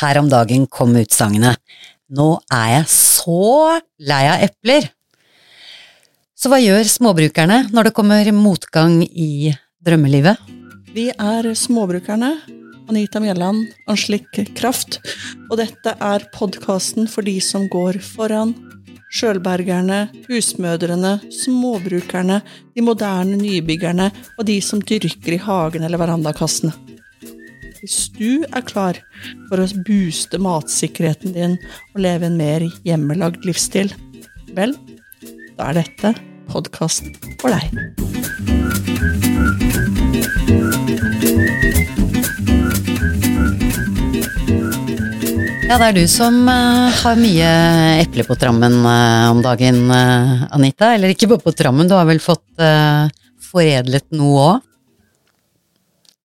Her om dagen kom utsagnet Nå er jeg så lei av epler. Så hva gjør småbrukerne når det kommer motgang i drømmelivet? Vi er småbrukerne. Anita Mjelland, Anslik Kraft. Og dette er podkasten for de som går foran. Sjølbergerne, husmødrene, småbrukerne, de moderne nybyggerne og de som dyrker i hagen eller verandakassene. Hvis du er klar for å booste matsikkerheten din og leve en mer hjemmelagd livsstil, vel, da er dette podkasten for deg. Ja, det er du som uh, har mye eple på trammen uh, om dagen, uh, Anita. Eller ikke bare på trammen, du har vel fått foredlet noe òg?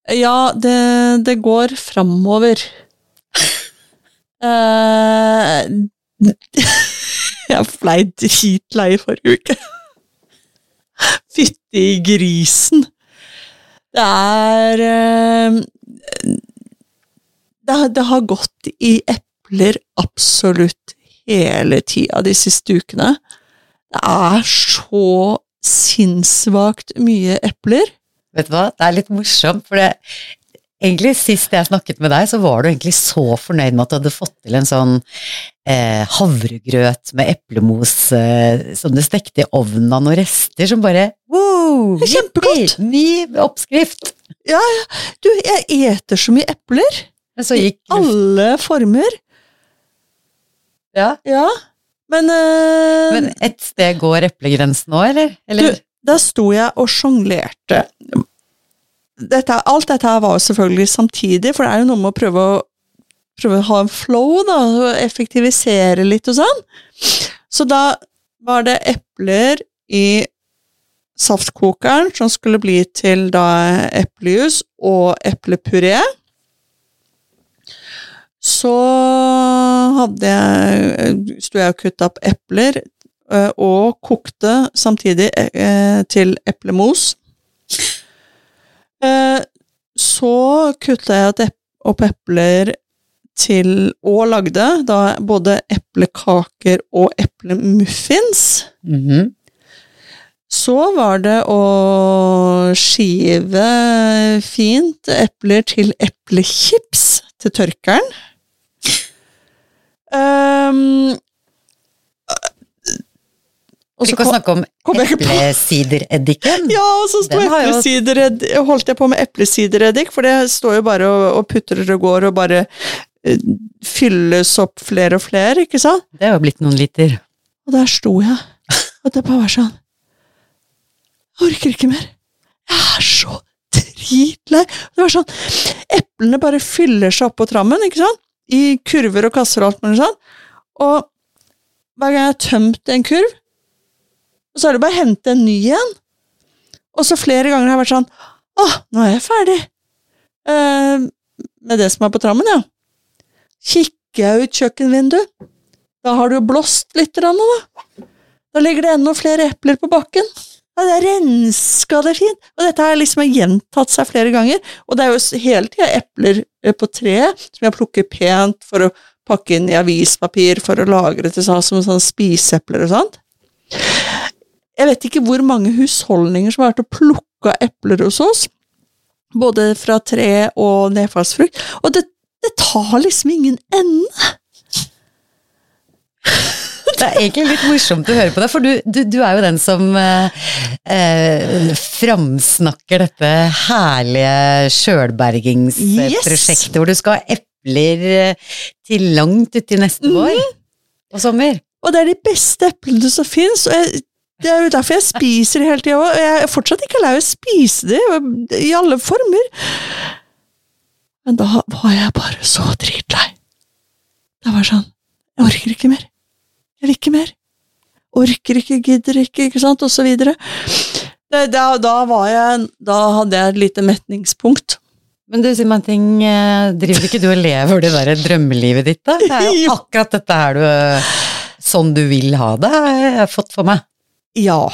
Ja, det, det går framover. uh, jeg blei dritlei forrige uke. Fytti grisen. Det er uh, det, det har gått i epler absolutt hele tida de siste ukene. Det er så sinnssvakt mye epler. Vet du hva, det er litt morsomt, for det, egentlig sist jeg snakket med deg, så var du egentlig så fornøyd med at du hadde fått til en sånn eh, havregrøt med eplemos eh, som du stekte i ovnen av noen rester, som bare wow! Det er kjempegodt! Ny oppskrift! Du, jeg eter så mye epler. Men så I alle former. ja. Ja. Men, øh, Men et sted går eplegrensen nå, eller? eller? Du, da sto jeg og sjonglerte. Alt dette var jo selvfølgelig samtidig, for det er jo noe med å prøve å, prøve å ha en flow, da, og effektivisere litt og sånn. Så da var det epler i saftkokeren, som skulle bli til da eplejus og eplepuré. Så hadde jeg, sto jeg og kutta opp epler, og kokte samtidig eh, til eplemos. Eh, Så kutta jeg opp epler til Og lagde da både eplekaker og eplemuffins. Mhm. Så var det å skive fint epler til eplechips til tørkeren. Um, For så ikke å kom, snakke om eplesidereddiken. Ja, og så sto jo- eplesidereddik Holdt jeg på med eplesidereddik, for det står jo bare og, og putrer og går og bare uh, fylles opp flere og flere, ikke sant? Det har jo blitt noen liter. Og der sto jeg, og det bare var sånn Jeg orker ikke mer. Jeg er så dritlei. Det var sånn Eplene bare fyller seg opp på trammen, ikke sant? I kurver og kasser og alt mulig sånn. Og hver gang jeg har tømt en kurv, så er det bare å hente en ny en. Og så flere ganger har jeg vært sånn Å, nå er jeg ferdig. Eh, med det som er på trammen, ja. Kikker jeg ut kjøkkenvinduet, da har det jo blåst litt, grann, da. Da ligger det enda flere epler på bakken. Ja, det er renska det fint. Og dette har liksom gjentatt seg flere ganger. Og det er jo hele tida epler eh, på treet som jeg plukker pent for å pakke inn i avispapir for å lagre til sånn, som sånn spiseepler og sånt. Jeg vet ikke hvor mange husholdninger som har vært og plukka epler hos oss. Både fra tre og nedfallsfrukt. Og det, det tar liksom ingen ende. Det er egentlig litt morsomt å høre på deg, for du, du, du er jo den som eh, eh, framsnakker dette herlige sjølbergingsprosjektet, hvor du skal ha epler eh, til langt uti neste vår og sommer. Og det er de beste eplene som fins. Og jeg, det er jo derfor jeg spiser det hele tida òg. Jeg er fortsatt ikke lei av å spise det, i alle former. Men da var jeg bare så dritlei. Det var sånn Jeg orker ikke mer. Jeg vil ikke mer. Orker ikke, gidder ikke, ikke sant, og så videre. Det, da, da var jeg Da hadde jeg et lite metningspunkt. Men du, si meg en ting, eh, driver ikke du og lever det der drømmelivet ditt, da? Det er jo Jo. akkurat dette her du Sånn du vil ha det, har jeg fått for meg. Ja,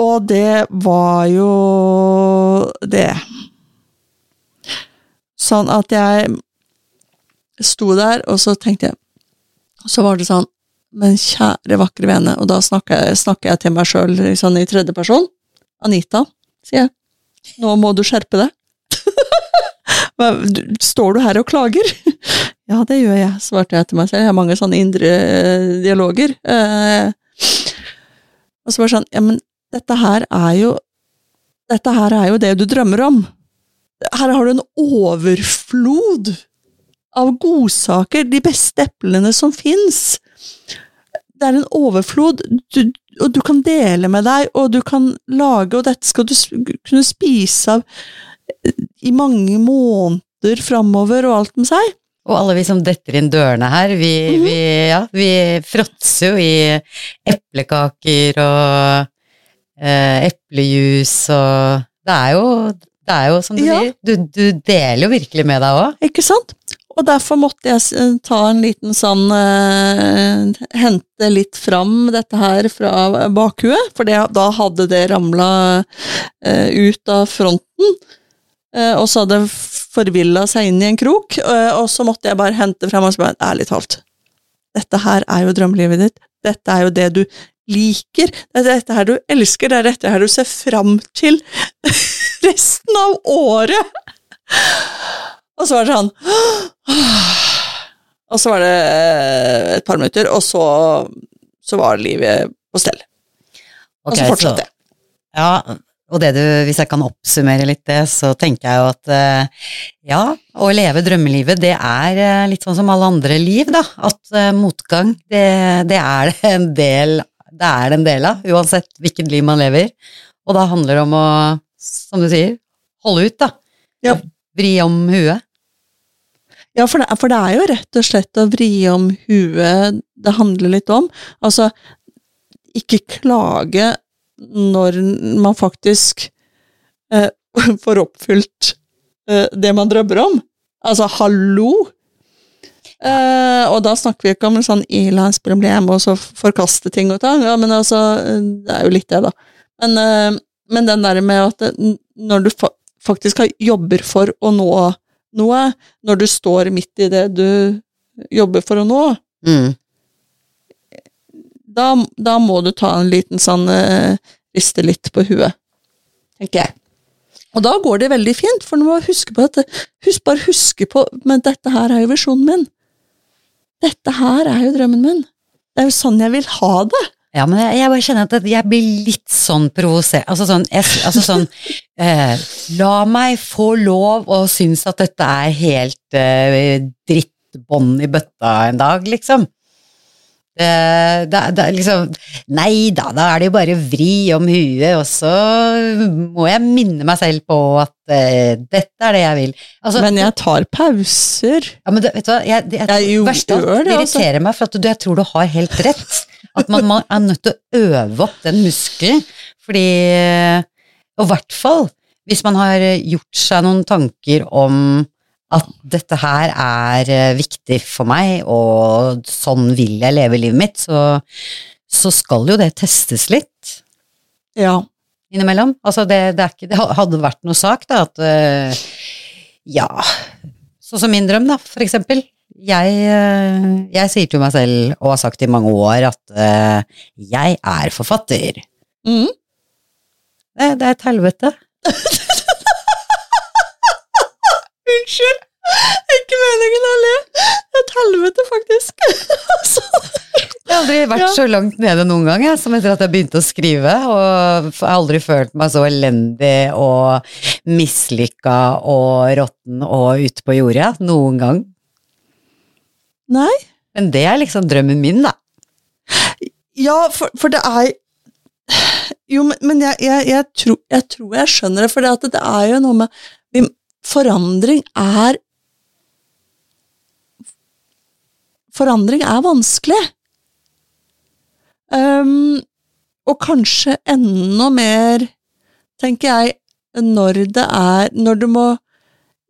og det var jo det. Sånn at jeg sto der, og så tenkte jeg Så var det sånn Men kjære, vakre vene, og da snakker jeg, snakker jeg til meg sjøl sånn i tredje person. Anita, sier jeg. Nå må du skjerpe deg. Står du her og klager? Ja, det gjør jeg, svarte jeg til meg selv. Jeg har mange sånne indre eh, dialoger. Eh, og så var det sånn, ja, men dette her er jo Dette her er jo det du drømmer om. Her har du en overflod av godsaker, de beste eplene som fins. Det er en overflod, du, og du kan dele med deg, og du kan lage, og dette skal du kunne spise av i mange måneder framover, og alt med seg. Og alle vi som detter inn dørene her, vi, Mhm. vi, ja, vi fråtser jo i eplekaker og eh, eplejus og Det er jo, det er jo som du Ja. sier, du, du deler jo virkelig med deg òg. Ikke sant? Og derfor måtte jeg ta en liten sånn eh, Hente litt fram dette her fra bakhuet, for det, da hadde det ramla eh, ut av fronten. eh, og så hadde forvilla seg inn i en krok, eh, og så måtte jeg bare hente frem og spørre ærlig talt. Dette her er jo drømmelivet ditt. Dette er jo det du liker. Det er dette her du elsker. Det er dette her du ser fram til resten av året. Og så var det sånn Og så var det eh, et par minutter, og så, så var livet på stell. Og så fortsatte jeg. Ja, og det du, hvis jeg kan oppsummere litt det, så tenker jeg jo at eh, ja, å leve drømmelivet, det er eh, litt sånn som alle andre liv, da. At eh, motgang, det, det er det en del det er det en del av, uansett hvilket liv man lever. Og da handler det om å, som du sier, holde ut, da. Ja. Vri om huet. Ja, for det, for det er jo rett og slett å vri om huet det handler litt om. Altså, ikke klage når man faktisk eh, får oppfylt eh, det man drømmer om. Altså, hallo! Eh, og da snakker vi ikke om en sånn ilandsproblem og så forkaste ting og tang, ja, men altså, det er jo litt det, da. Men, eh, men den der med at det, når du fa faktisk jobber for å nå noe, når du står midt i det du jobber for å nå, Mm. Da, da må du ta en liten sånn eh, riste litt på huet, tenker jeg. Og da går det veldig fint, for du må huske på dette. husk, Bare huske på Men dette her er jo visjonen min. Dette her er jo drømmen min. Det er jo sånn jeg vil ha det. Ja, men jeg, jeg bare kjenner at jeg blir litt sånn provosert. Altså sånn, jeg, altså sånn eh, La meg få lov å synes at dette er helt eh, drittbånd i bøtta en dag, liksom. Eh, det, det er liksom Nei da, da er det jo bare vri om huet, og så må jeg minne meg selv på at uh, dette er det jeg vil. Altså, Men jeg tar pauser. ja, men det, vet du hva, jeg, det, jeg, Jeg verste verst av alt, det, det altså. irriterer meg, for at du, jeg tror du har helt rett. At man, man er nødt til å øve opp den muskelen, fordi Og i hvert fall hvis man har gjort seg noen tanker om at dette her er eh, viktig for meg, og sånn vil jeg leve livet mitt, så, så skal jo det testes litt Ja. innimellom. Altså det, det, ikke, det hadde vært noe sak, da, at eh, ja Sånn som min drøm, da, for eksempel. Jeg, eh, jeg sier til meg selv, og har sagt i mange år, at jeg er forfatter. Mm. Det, det er et helvete. Unnskyld! Ikke meningen å le. Et helvete, faktisk. Altså. Jeg har aldri vært Ja. så langt nede noen gang jeg, som etter at jeg begynte å skrive, og jeg har aldri følt meg så elendig og mislykka og råtten og ute på jordet noen gang. Nei. Men det er liksom drømmen min, da. Ja, for, for det er Jo, men, jeg, jeg, jeg, tror, jeg tror jeg skjønner det, for det, det er jo noe med Forandring er Forandring er vanskelig. Um, og kanskje enda mer, tenker jeg, når det er Når du må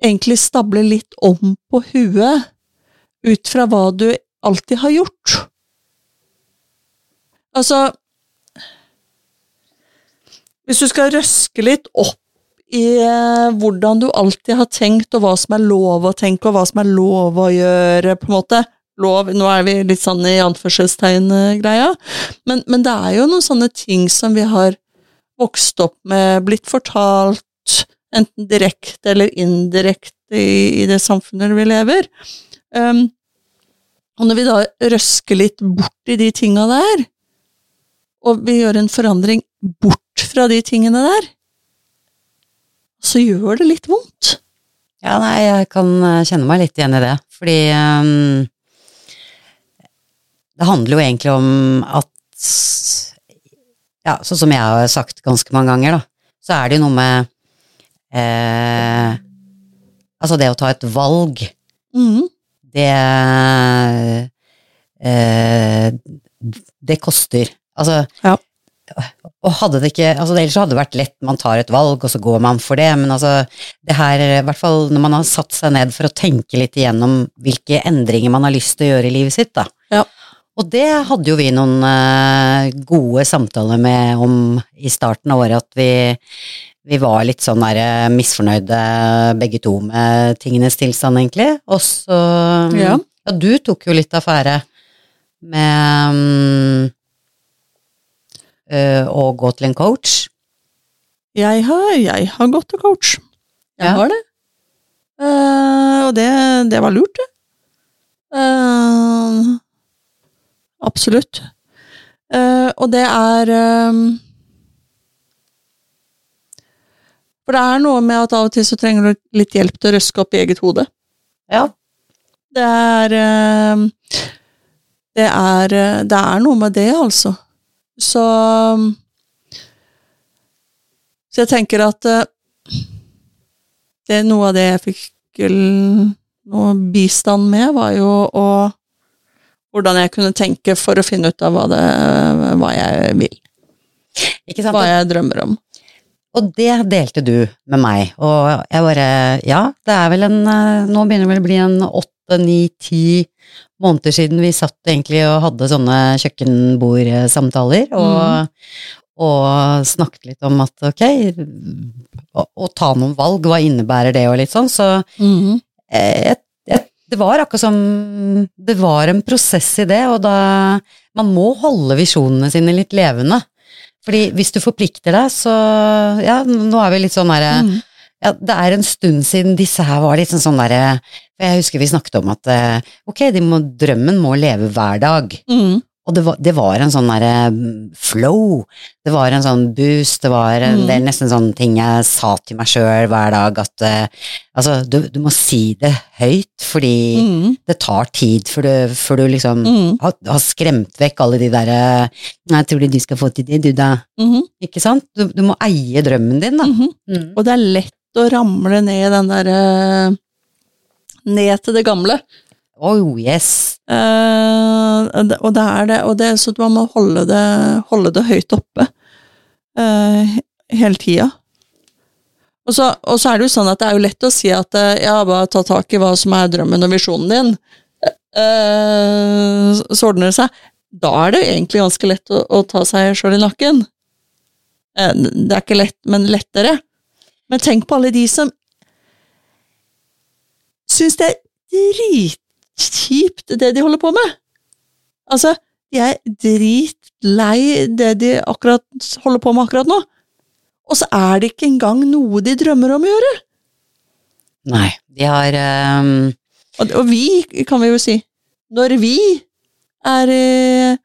egentlig stable litt om på huet ut fra hva du alltid har gjort. Altså Hvis du skal røske litt opp i eh, hvordan du alltid har tenkt, og hva som er lov å tenke, og hva som er lov å gjøre, på en måte. Lov, nå er vi litt sånn i anførselstegn-greia, men, men det er jo noen sånne ting som vi har vokst opp med, blitt fortalt, enten direkte eller indirekte i, i, det samfunnet vi lever. Um, og når vi da røsker litt bort i de tinga der, og vi gjør en forandring bort fra de tingene der, så gjør det litt vondt. Ja, nei, jeg kan eh, kjenne meg litt igjen i det, fordi um, det handler jo egentlig om at Ja, sånn som jeg har sagt ganske mange ganger, da, så er det jo noe med eh, Altså, det å ta et valg, mm. det eh, Det koster. Altså ja. Og hadde det ikke altså Ellers hadde det vært lett, man tar et valg, og så går man for det, men altså det her, i hvert fall når man har satt seg ned for å tenke litt igjennom hvilke endringer man har lyst til å gjøre i livet sitt, da. Ja. Og det hadde jo vi noen uh, gode samtaler med om i starten av året, at vi, vi var litt sånn der uh, misfornøyde begge to med tingenes tilstand, egentlig. Og så Ja. ja, du tok jo litt affære med um, å gå til en coach. Jeg har, jeg har gått til coach. Jeg Ja. har det. Uh, og det, det var lurt, det. Uh, absolutt. Uh, og det er eh, For det er noe med at av og til så trenger du litt hjelp til å røske opp i eget hode. Ja. Det er eh, Det er eh, Det er noe med det, altså. Så Så jeg tenker at eh, det noe av det jeg fikk noe bistand med, var jo å Hvordan jeg kunne tenke for å finne ut av hva, det, hva jeg vil. Hva jeg drømmer om. Og det delte du med meg, og jeg bare Ja, det er vel en eh, Nå begynner det vel å bli en åtte, ni, ti måneder siden vi satt egentlig og hadde sånne kjøkkenbordsamtaler, og, og snakket litt om at ok, å, å ta noen valg, hva innebærer det, og litt sånn, så eh, jeg, jeg, det var akkurat som Det var en prosess i det, og da Man må holde visjonene sine litt levende. Fordi hvis du forplikter deg, så Ja, nå er vi litt sånn herre Mhm. Ja, Det er en stund siden disse her var litt sånn sånn derre for Jeg husker vi snakket om at eh, ok, må, drømmen må leve hver dag. Mm. Og det var, det var en sånn derre mm, flow. Det var en sånn boost. Det var en Mm. del nesten sånne ting jeg sa til meg sjøl hver dag at uh, altså, du, du må si det høyt, fordi mm. det tar tid før du, før du liksom mm. har, har skremt vekk alle de derre Nei, tror du du skal få til det, du da? Mhm. Ikke sant? Du, du må eie drømmen din, da. Mhm. Mm. Og det er lett å ramle ned den derre Ned til det gamle. Oh yes. Eh, og det er det, og det er så at man må holde det, holde det høyt oppe eh, hele tida. Og så, og så er det jo sånn at det er jo lett å si at eh, ja, bare ta tak i hva som er drømmen og visjonen din, eh, så ordner det seg. Da er det egentlig ganske lett å, å ta seg sjøl i nakken. Eh, det er ikke lett, men lettere. Men tenk på alle de som syns det er dritkjipt, det de holder på med. Altså, de er dritlei det de akkurat holder på med akkurat nå. Og så er det ikke engang noe de drømmer om å gjøre. Nei, de har um... Og, og vi, kan vi jo si. Når vi er eh,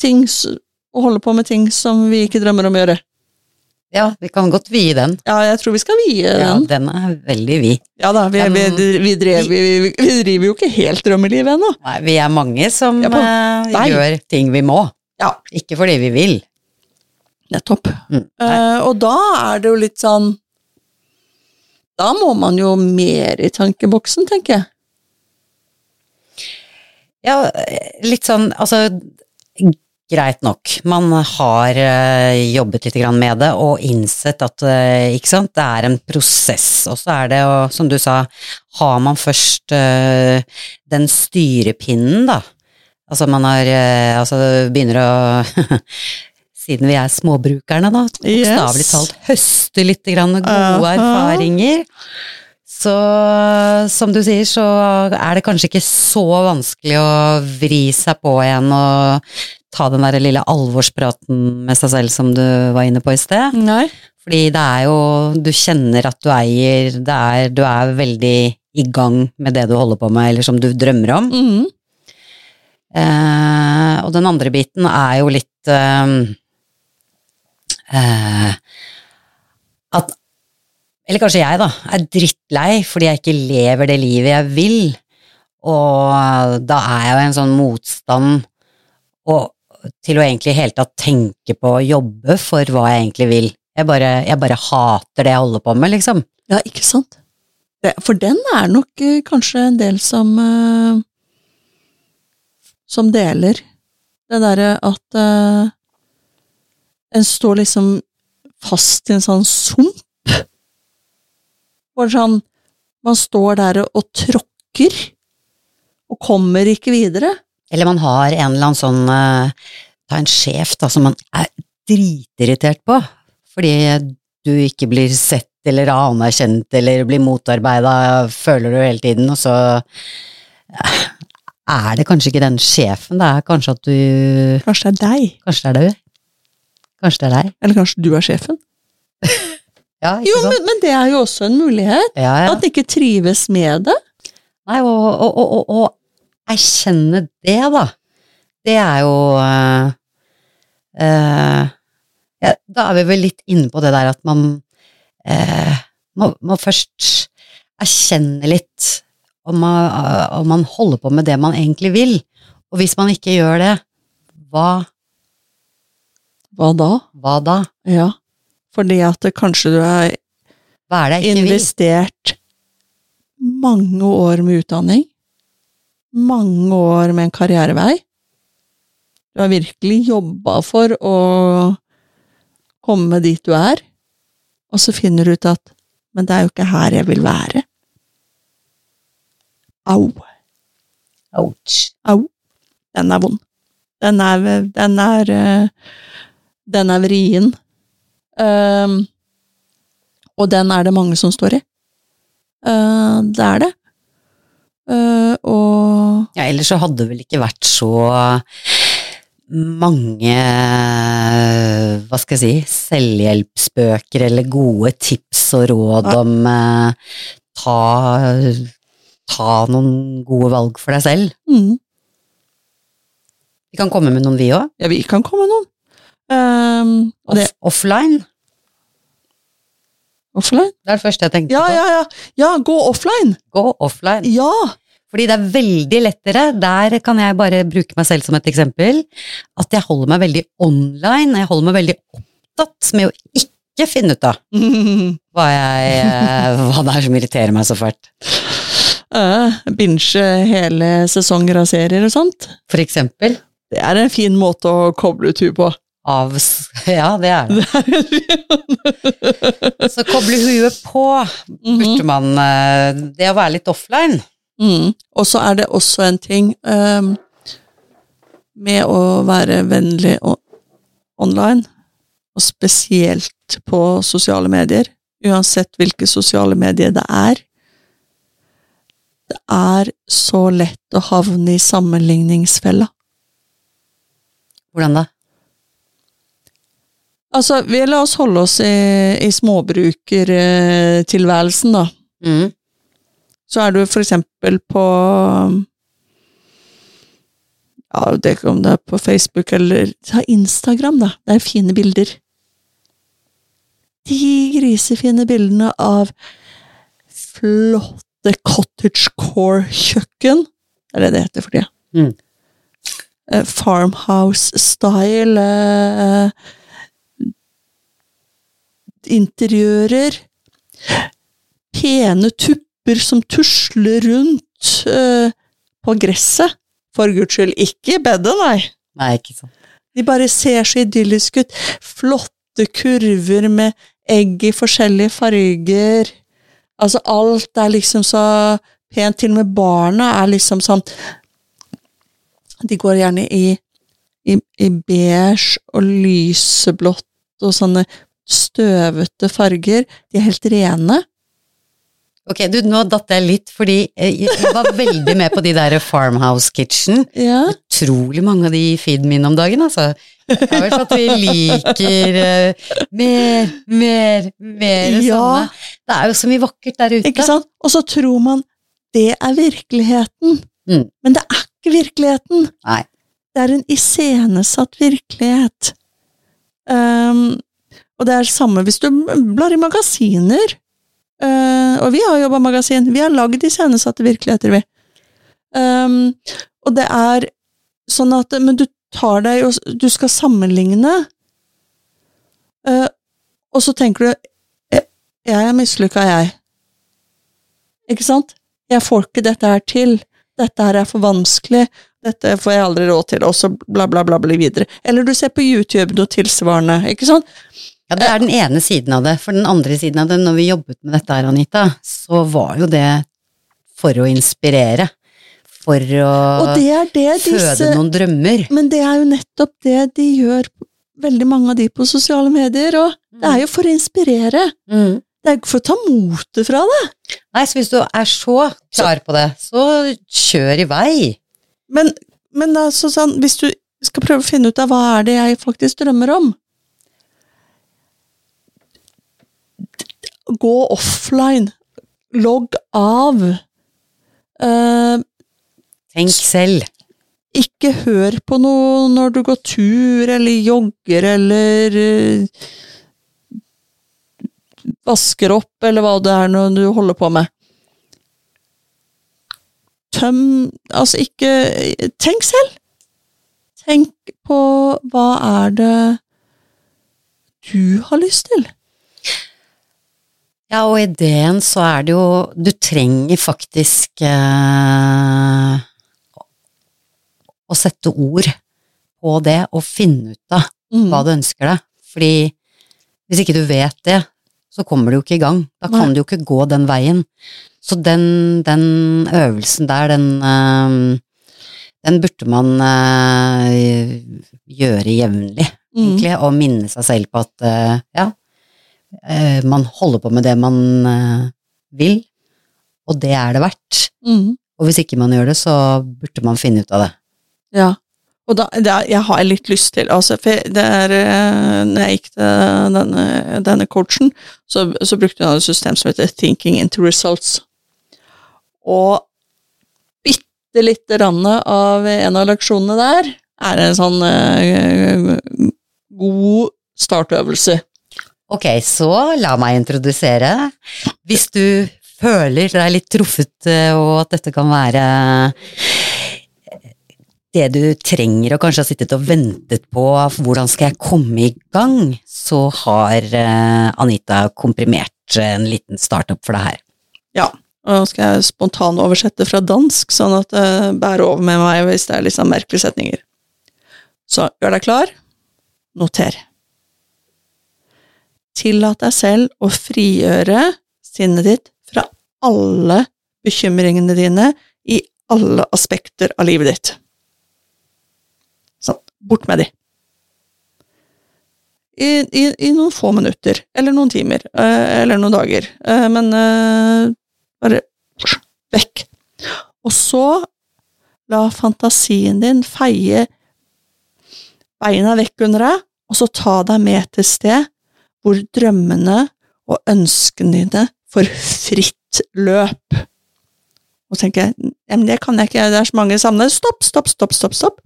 ting og holder på med ting som vi ikke drømmer om å gjøre. Ja, vi kan godt vie den. Ja, jeg tror vi skal vie den. Ja, den. er veldig vid. Ja da, vi, vi, vi, drev, vi, driver jo ikke helt drømmelivet ennå. Nei, vi er mange som på eh, gjør ting vi må. Ja. Ikke fordi vi vil. Nettopp. Mm. Eh, og da er det jo litt sånn Da må man jo mer i tankeboksen, tenker jeg. Ja, litt sånn, altså Greit nok, man har eh, jobbet litt med det og innsett at eh, ikke sant, det er en prosess. Og så er det jo, som du sa, har man først eh, den styrepinnen, da. Altså man har Altså begynner å siden vi er småbrukerne, da, bokstavelig Yes. talt høste litt grann gode erfaringer. Så som du sier, så er det kanskje ikke så vanskelig å vri seg på igjen og ta den der lille alvorspraten med seg selv som du var inne på i sted. Nei. Fordi det er jo Du kjenner at du eier det er, Du er veldig i gang med det du holder på med, eller som du drømmer om. Mhm. Eh, og den andre biten er jo litt eh, eh, At Eller kanskje jeg, da, er drittlei fordi jeg ikke lever det livet jeg vil. Og da er jeg jo en sånn motstand og, til å egentlig i hele tatt tenke på å jobbe for hva jeg egentlig vil. Jeg bare, jeg bare hater det jeg holder på med, liksom. Ja, ikke sant? For den er nok eh, kanskje en del som eh, Som deler det derre at eh, en står liksom fast i en sånn sump. Bare sånn Man står der og tråkker, og kommer ikke videre. Eller man har en eller annen sånn eh, Ta en sjef da, som man er dritirritert på, fordi du ikke blir sett eller anerkjent eller blir motarbeida, føler du hele tiden, og så eh, er det kanskje ikke den sjefen, det er kanskje at du Kanskje det er deg? Kanskje det er du? Kanskje det er deg? Eller kanskje du er sjefen? Ja, ikke Jo, sant? men, men det er jo også en mulighet. ja, ja. At de ikke trives med det. Nei, og, og, og, og erkjenne det, da. Det er jo uh, uh, ja, Da er vi vel litt inne på det der at man uh, må, må først erkjenne litt om man, om man holder på med det man egentlig vil. Og hvis man ikke gjør det, hva, Hva da? hva da? Ja. Fordi at det kanskje du er jeg ikke vil? investert mange år med utdanning. Mange år med en karrierevei. Du har virkelig jobba for å komme dit du er, og så finner du ut at men det er jo ikke her jeg vil være. Au. Ouch. Au. Den er vond. Den er, den er, eh, den er vrien. Um, og den er det mange som står i. Uh, det er det. Eh, og Ja, ellers så hadde det vel ikke vært så mange, hva skal jeg si, selvhjelpsbøker eller gode tips og råd Ja. om uh, ta, ta noen gode valg for deg selv. mm, Vi kan komme med noen vi òg. Ja, vi kan komme med noen. Um, Off, offline. offline? Det er det første jeg tenkte Ja, på. ja, ja! Ja, gå offline! Gå offline. Ja! Fordi det er veldig lettere, der kan jeg bare bruke meg selv som et eksempel, at jeg holder meg veldig online, jeg holder meg veldig opptatt med å ikke finne ut av hva, jeg, eh, hva det er som irriterer meg så fælt. Uh, binge hele sesonger av serier og sånt. For eksempel Det er en fin måte å koble ut huet på. av Ja, det er det. Så koble huet på burde man eh, Det å være litt offline. Mm. Og så er det også en ting um, med å være vennlig online, og spesielt på sosiale medier, uansett hvilke sosiale medier det er. Det er så lett å havne i sammenligningsfella. Hvordan da? Altså, vi la oss holde oss i, i småbrukertilværelsen, da. Mm. Så er du for eksempel på Ja, det om det er på Facebook eller ta Instagram, da. Det er fine bilder. De grisefine bildene av flotte cottagecore-kjøkken. Det er det det heter for tida. Mm. Eh, Farmhouse-style. eh, interiører. Pene tupper som tusler rundt uh, på gresset. For guds skyld, ikke i bedet, nei. Nei, ikke sant. De bare ser så idylliske ut. Flotte kurver med egg i forskjellige farger. Altså, alt er liksom så pent. Til og med barna er liksom sånn De går gjerne i i, i beige og lyseblått og sånne støvete farger. De er helt rene. Ok, du, nå datt jeg litt, fordi jeg, jeg var veldig med på de der Farmhouse Kitchen. Ja. Utrolig mange av de i feeden min om dagen, altså. Det er vel at vi liker uh, mer, mer, mer Ja. sånne. Det er jo så mye vakkert der ute. Ikke sant? Og så tror man det er virkeligheten. Mm. Men det er ikke virkeligheten. Nei. Det er en iscenesatt virkelighet. Um, og det er det samme hvis du blar i magasiner. Uh, og vi har jobba magasin. Vi har lagd iscenesatte virkeligheter, vi. Um, og det er sånn at Men du tar deg jo Du skal sammenligne. Uh, og så tenker du "Jeg- Jeg er mislykka, jeg. Ikke sant? Jeg får ikke dette her til. Dette her er for vanskelig. Dette får jeg aldri råd til, og så bla, bla, bla, bla videre. Eller du ser på YouTube noe tilsvarende, ikke sant? Ja, det er den ene siden av det. For den andre siden av det, når vi jobbet med dette her, Anita, så var jo det for å inspirere. For å det det føde disse noen drømmer. Men det er jo nettopp det de gjør, veldig mange av de på sosiale medier, og det er jo for å inspirere. Mm. Det er jo ikke for å ta motet fra det. Nei, så hvis du er så klar på det, så kjør i vei. Men, men altså sånn, hvis du skal prøve å finne ut av hva er det jeg faktisk drømmer om Gå offline. Logg av. Eh, Tenk selv. ikke hør på noe når du går tur eller jogger eller eh, vasker opp, eller hva det er når du holder på med. Tøm Altså, ikke Tenk selv! Tenk på hva er det du har lyst til? Ja, og ideen så er det jo Du trenger faktisk eh, å sette ord på det og finne ut av hva du ønsker deg. Fordi hvis ikke du vet det, så kommer du jo ikke i gang. Da kan Nei. du jo ikke gå den veien. Så den, den øvelsen der, den, eh, den burde man eh, gjøre jevnlig, Mm. egentlig, og minne seg selv på at eh, ja, man holder på med det man eh, vil, og det er det verdt. Mm. Og hvis ikke man gjør det, så burde man finne ut av det. Ja. Og da, det jeg har litt lyst til altså, for det er, eh, Når jeg gikk til denne, denne coachen, så, så brukte hun et system som heter Thinking into Results. Og bitte lite grann av en av leksjonene der er en sånn uh, god startøvelse. Ok, så la meg introdusere. Hvis du føler deg litt truffet, eh, og at dette kan være det du trenger og kanskje har sittet og ventet på, hvordan skal jeg komme i gang, så har eh, Anita komprimert en liten startup for deg her. Ja. Og skal jeg spontanoversette fra dansk, sånn at det bærer over med meg hvis det er sånn merkelige setninger. Så gjør deg klar. Noter. Tillat deg selv å frigjøre sinnet ditt fra alle bekymringene dine i alle aspekter av livet ditt. Sånn, bort med de. I, i, I noen få minutter, eller noen timer, eh, eller noen dager. Eh, Men eh, bare vekk. Og så la fantasien din feie beina vekk under deg, og så ta deg med til sted hvor drømmene og ønskene dine får fritt løp. Og så tenker jeg, men det kan jeg ikke, det er så mange sammenhenger. Stopp, stopp, stopp, stopp, stopp.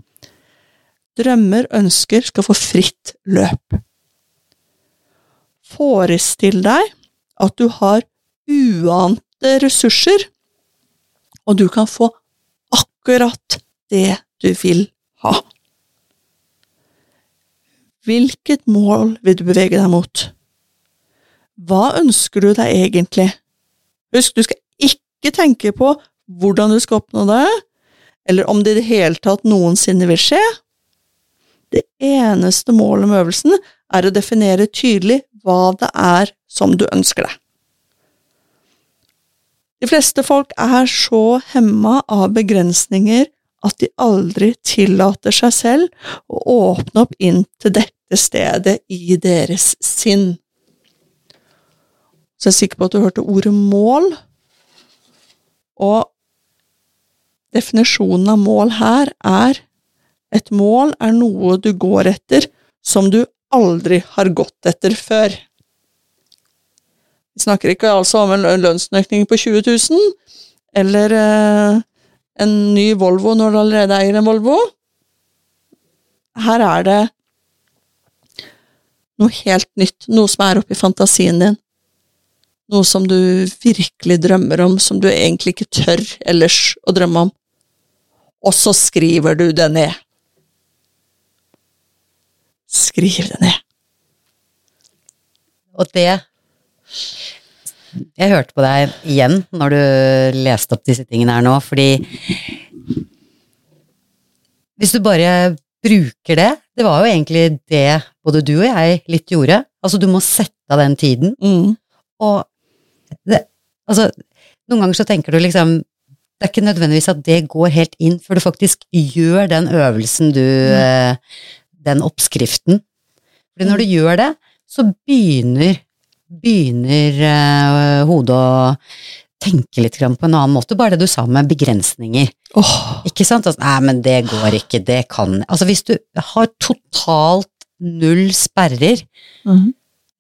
Drømmer, ønsker skal få fritt løp. Forestill deg at du har uante ressurser, og du kan få akkurat det du vil ha. Hvilket mål vil du bevege deg mot? Hva ønsker du deg egentlig? Husk, du skal ikke tenke på hvordan du skal oppnå det, eller om det i det hele tatt noensinne vil skje. Det eneste målet med øvelsen er å definere tydelig hva det er som du ønsker deg. De fleste folk er så hemma av begrensninger at de aldri tillater seg selv å åpne opp inn til dette stedet i deres sinn. Så jeg er sikker på at du hørte ordet mål, og definisjonen av mål her er et mål er noe du går etter som du aldri har gått etter før. Vi snakker ikke altså om en lønnsøkning på 20 000, eller eh, en ny Volvo når du allerede eier en Volvo. Her er det noe helt nytt, noe som er oppi fantasien din. Noe som du virkelig drømmer om, som du egentlig ikke tør ellers å drømme om. Og så skriver du det ned. Skriv det ned. Og det Jeg hørte på deg igjen når du leste opp disse tingene her nå, fordi Hvis du bare bruker det Det var jo egentlig det både du og jeg litt gjorde. Altså, du må sette av den tiden. Mm. Og det, altså, noen ganger så tenker du liksom Det er ikke nødvendigvis at det går helt inn før du faktisk gjør den øvelsen du eh, Den oppskriften. Fordi når du gjør det, så begynner begynner eh, hodet å tenke litt grann på en annen måte. Bare det du sa med begrensninger. Oh. Ikke sant? Altså, Nei, men det går ikke, det kan Altså, hvis du har totalt null sperrer mhm.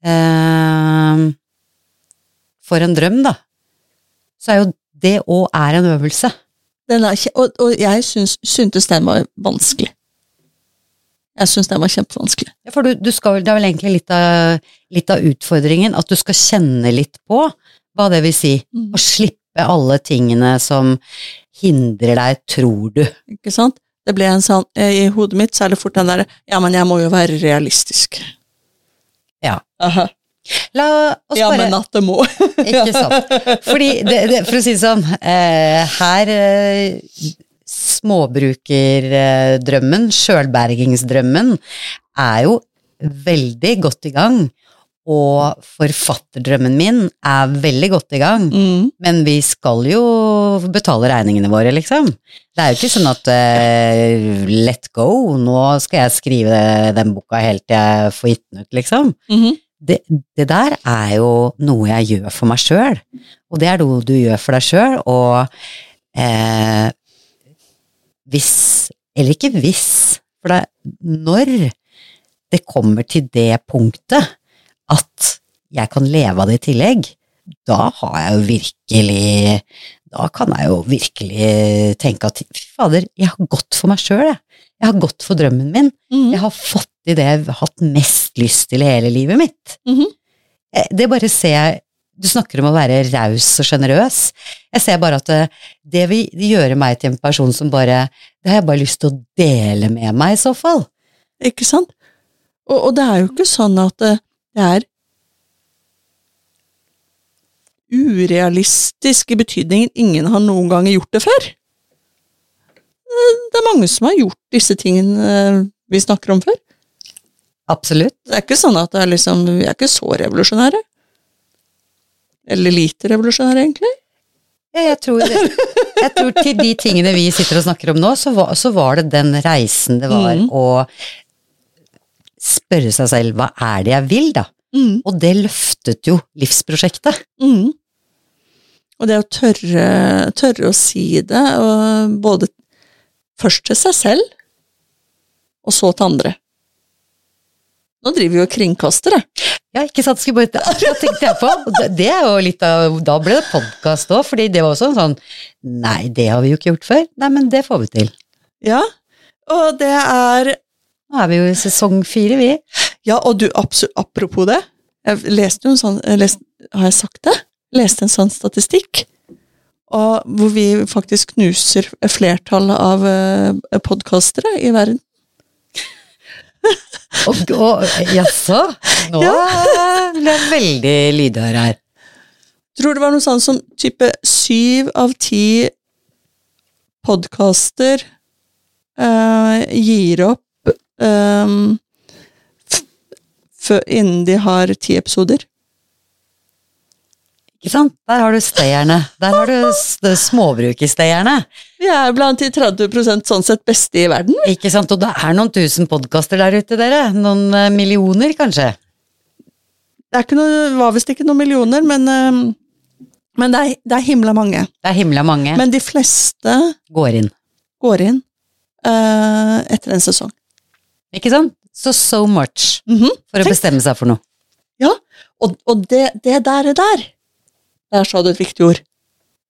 eh, for en drøm, da, så er jo det òg er en øvelse. Den er, og, og jeg syns, syntes den var vanskelig. Jeg syns det var kjempevanskelig. Ja, For du, du skal, det er vel egentlig litt av, litt av utfordringen, at du skal kjenne litt på hva det vil si. Mm. Å slippe alle tingene som hindrer deg, tror du. Ikke sant? Det ble en sånn, eh, I hodet mitt så er det fort den derre Ja, men jeg må jo være realistisk. Ja. Aha. La oss Ja, bare men at det må. Ikke sant. Fordi, det, det, for å si det sånn, eh, her eh, Småbrukerdrømmen, sjølbergingsdrømmen, er jo veldig godt i gang. Og forfatterdrømmen min er veldig godt i gang. Mm. Men vi skal jo betale regningene våre, liksom. Det er jo ikke sånn at uh, let go, nå skal jeg skrive den boka helt til jeg får gitt den ut, liksom Mhm. det, det der er jo noe jeg gjør for meg sjøl, og det er noe du gjør for deg sjøl, og eh, hvis Eller ikke hvis, for det, når det kommer til det punktet at jeg kan leve av det i tillegg, da har jeg jo virkelig Da kan jeg jo virkelig tenke at fy fader, jeg har gått for meg sjøl, jeg. Jeg har gått for drømmen min. Mm. Jeg har fått til det jeg har hatt mest lyst til i hele livet mitt. Mm. Det bare ser jeg Du snakker om å være raus og sjenerøs. Jeg ser bare at det, det vil gjøre meg til en person som bare Det har jeg bare lyst til å dele med meg, i så fall. Ikke sant? Og, og det er jo ikke sånn at det, det er urealistisk i betydningen ingen har noen gang gjort det før. Eh, Det er mange som har gjort disse tingene eh, vi snakker om før. Absolutt. Det er ikke sånn at det er liksom, vi er ikke så revolusjonære. Eller lite revolusjonær, egentlig. Ja, jeg, tror jeg tror til de tingene vi sitter og snakker om nå, så var, så var det den reisen det var mm. å spørre seg selv hva er det jeg vil, da? Mm. Og det løftet jo livsprosjektet. Mm. Og det å tørre, tørre å si det, og både først til seg selv, og så til andre. Nå driver vi og kringkaster, det. Ja, ikke sant, skulle bare, akkurat tenkte jeg på. Det- Det er jo litt av, da ble det podkast òg, fordi det var også en sånn Nei, det har vi jo ikke gjort før. Nei, men det får vi til. Ja, og det er Nå er vi jo i sesong fire, vi. Ja, og du, apropos det, jeg leste jo en sånn lest, Har jeg sagt det? Leste en sånn statistikk, og hvor vi faktisk knuser flertallet av uh, podkastere i verden. Og, jaså? Nå ble jeg veldig lydhør her. tror det var noe sånn som type syv av ti podkaster uh, gir opp um, innen de har ti episoder. Ikke sant? Der har du stayerne. Der har du s- småbrukerstayerne. Vi er blant de 30% sånn sett beste i verden. Ikke sant? Og det er noen tusen podkaster der ute, dere. Noen eh, millioner, kanskje. Det er noe, var visst ikke noen millioner, men, eh, men det, er, det er himla mange. Det er himla mange. Men de fleste Går inn. går inn uh, etter en sesong. Ikke sant? Så so much Mhm. for å Tenk- bestemme seg for noe. Ja, og, og det, det der er der. Der sa du et viktig ord.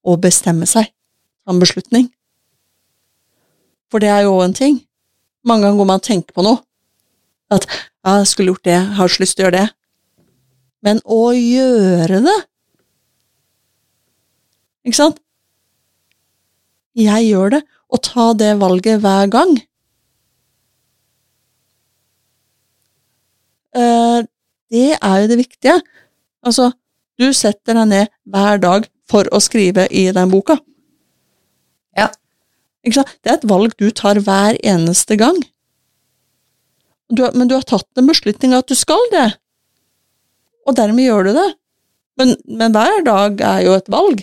Å bestemme seg. Ta en beslutning. For det er jo en ting. Mange ganger går man og tenker på noe. At ja, jeg skulle gjort det, jeg har så lyst til å gjøre det. Men å gjøre det Ikke sant? Jeg gjør det, og ta det valget hver gang. Eh, det er jo det viktige. Altså, du setter deg ned hver dag for å skrive i den boka. Ja. Ikke sant? Det er et valg du tar hver eneste gang. Du, men du har tatt en beslutning at du skal det, og dermed gjør du det. Men, men hver dag er jo et valg.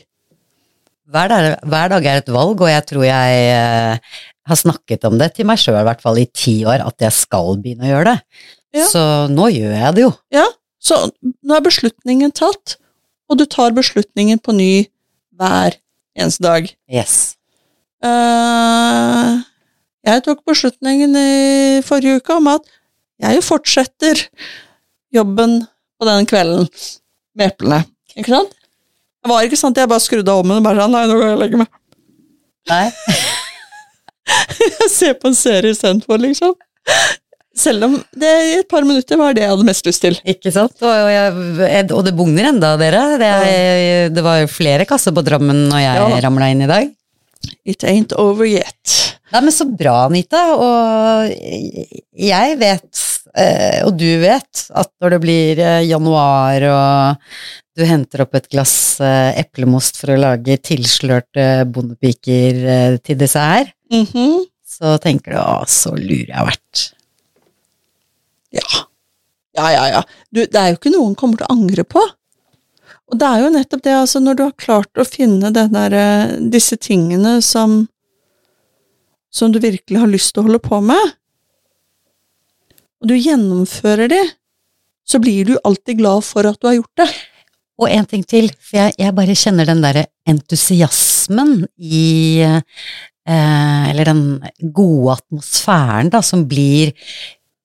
Hver dag, hver dag er et valg, og jeg tror jeg eh, har snakket om det til meg sjøl, i hvert fall i ti år, at jeg skal begynne å gjøre det. Ja. Så nå gjør jeg det jo. Ja, så nå er beslutningen tatt, og du tar beslutningen på ny hver eneste dag. Yes. Uh, jeg tok beslutningen i forrige uke om at jeg fortsetter jobben på den kvelden med eplene. Ikke sant? Det var ikke sant, jeg bare skrudde av ovnen og bare sånn, nei, nå går jeg og legger meg. Nei. Jeg ser på en serie istedenfor, liksom. Selv om det i et par minutter var det jeg hadde mest lyst til. Ikke sant? Og, jeg, og det bugner enda, dere. Det, jeg, det var jo flere kasser på Drammen når jeg Ja ramla inn i dag. It ain't over yet. Nei, men så bra, Anita. Og jeg vet, eh, og du vet, at når det blir eh, januar og du henter opp et glass eh, eplemost for å lage tilslørte bondepiker til dessert, Mhm. så tenker du 'å, så lur jeg har vært'. Ja. Ja, ja, ja. Du, det er jo ikke noe hun kommer til å angre på. Og det er jo nettopp det, altså, når du har klart å finne der, eh, disse tingene som som du virkelig har lyst til å holde på med, og du gjennomfører de, så blir du alltid glad for at du har gjort det. Og en ting til, for jeg, jeg bare kjenner den derre entusiasmen i eh, Eller den gode atmosfæren da, som blir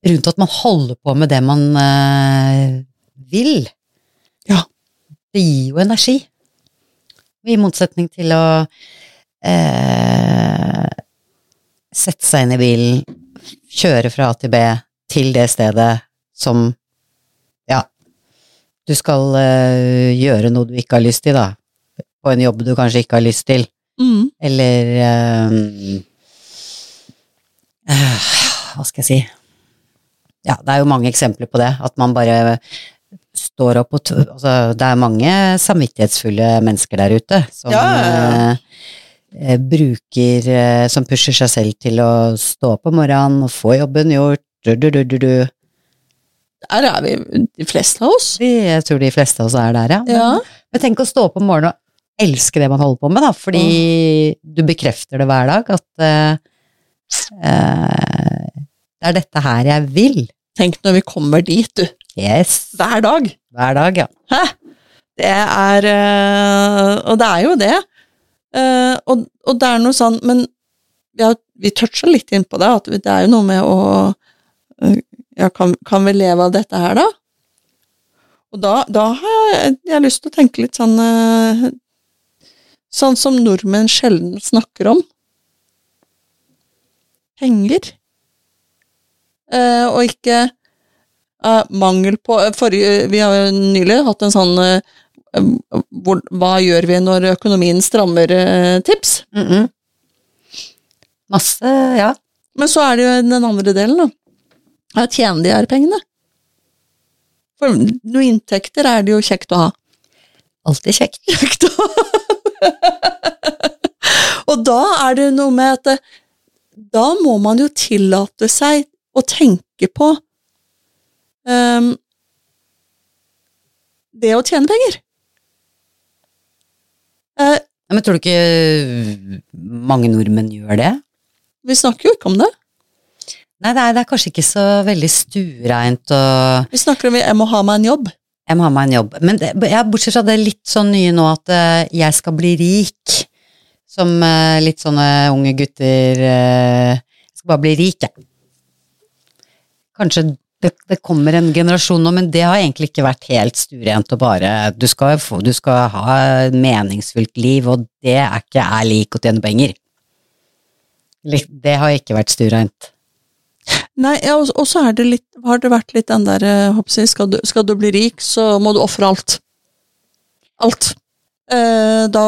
rundt at man holder på med det man eh, vil. Ja. Det gir jo energi. I motsetning til å eh, sette seg inn i bilen, kjøre fra A til B til det stedet som Ja, du skal eh, gjøre noe du ikke har lyst til, da. På en jobb du kanskje ikke har lyst til. Mm. Eller Hva skal jeg si? Ja, det er jo mange eksempler på det. At man bare står opp og altså, Det er mange samvittighetsfulle mennesker der ute som Ja, eh, eh, bruker eh, Som pusher seg selv til å stå opp om morgenen og få jobben gjort. Du, du, du, du, du. Der er vi, de fleste av oss. Jeg tror de fleste av oss er der, ja. Men, Ja. men tenk å stå opp om morgenen og elske det man holder på med, da, fordi du bekrefter det hver dag, at eh, eh, det er dette her jeg vil. Tenk når vi kommer dit, du. Yes. Hver dag. Hver dag, ja. Hæ? Det er øh, Og det er jo det. Eh, og, og det er noe sånn Men vi, har, vi toucha litt inn på det, at det er jo noe med å øh, Ja, kan, kan vi leve av dette her, da? Og da, da har jeg, jeg har lyst til å tenke litt sånn Sånn som nordmenn sjelden snakker om. Penger. Eh, og ikke eh, mangel på forrige, Vi har jo nylig hatt en sånn eh, hvor, Hva gjør vi når økonomien strammer-tips? Mm -mm. Masse, ja. Men så er det jo den andre delen, da. Her tjener de her pengene. For noen inntekter er det jo kjekt å ha. Alltid kjekt. Kjekt å ha. Og da er det noe med at da må man jo tillate seg å tenke på um, det å tjene penger. Uh, Men tror du ikke mange nordmenn gjør det? vi snakker jo ikke om det. Nei, det er, det er kanskje ikke så veldig stuereint og Vi snakker om jeg må ha meg en jobb. Jeg må ha meg en jobb. Men det, jeg, bortsett fra det litt sånn nye nå at uh, jeg skal bli rik, som uh, litt sånne unge gutter Jeg skal bare bli rik, jeg. Kanskje det, det kommer en generasjon nå, men det har egentlig ikke vært helt stuerent og bare du skal, få, du skal ha et meningsfylt liv, og det er ikke er lik å tjene penger. Det har ikke vært stuereint. Nei, ja, og, så har det vært litt den der eh, jeg, skal, du, skal du bli rik, så må du ofre alt. Alt. Eh, da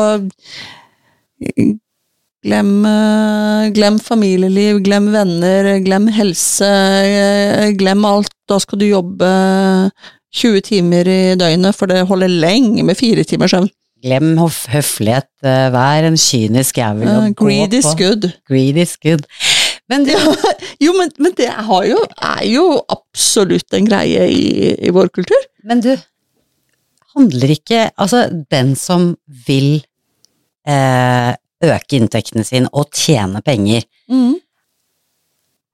Glem, eh, glem familieliv, glem venner, glem helse, eh, glem alt. Da skal du jobbe 20 timer i døgnet, for det holder lenge med fire timers søvn. Glem høflighet, eh, vær en kynisk jævel Eh, uh, greed is good. Greed is good. Men du, Jo, men, men det har jo, er jo absolutt en greie i, i vår kultur. Men du, handler ikke Altså, den som vil eh, øke inntektene sine og tjene penger,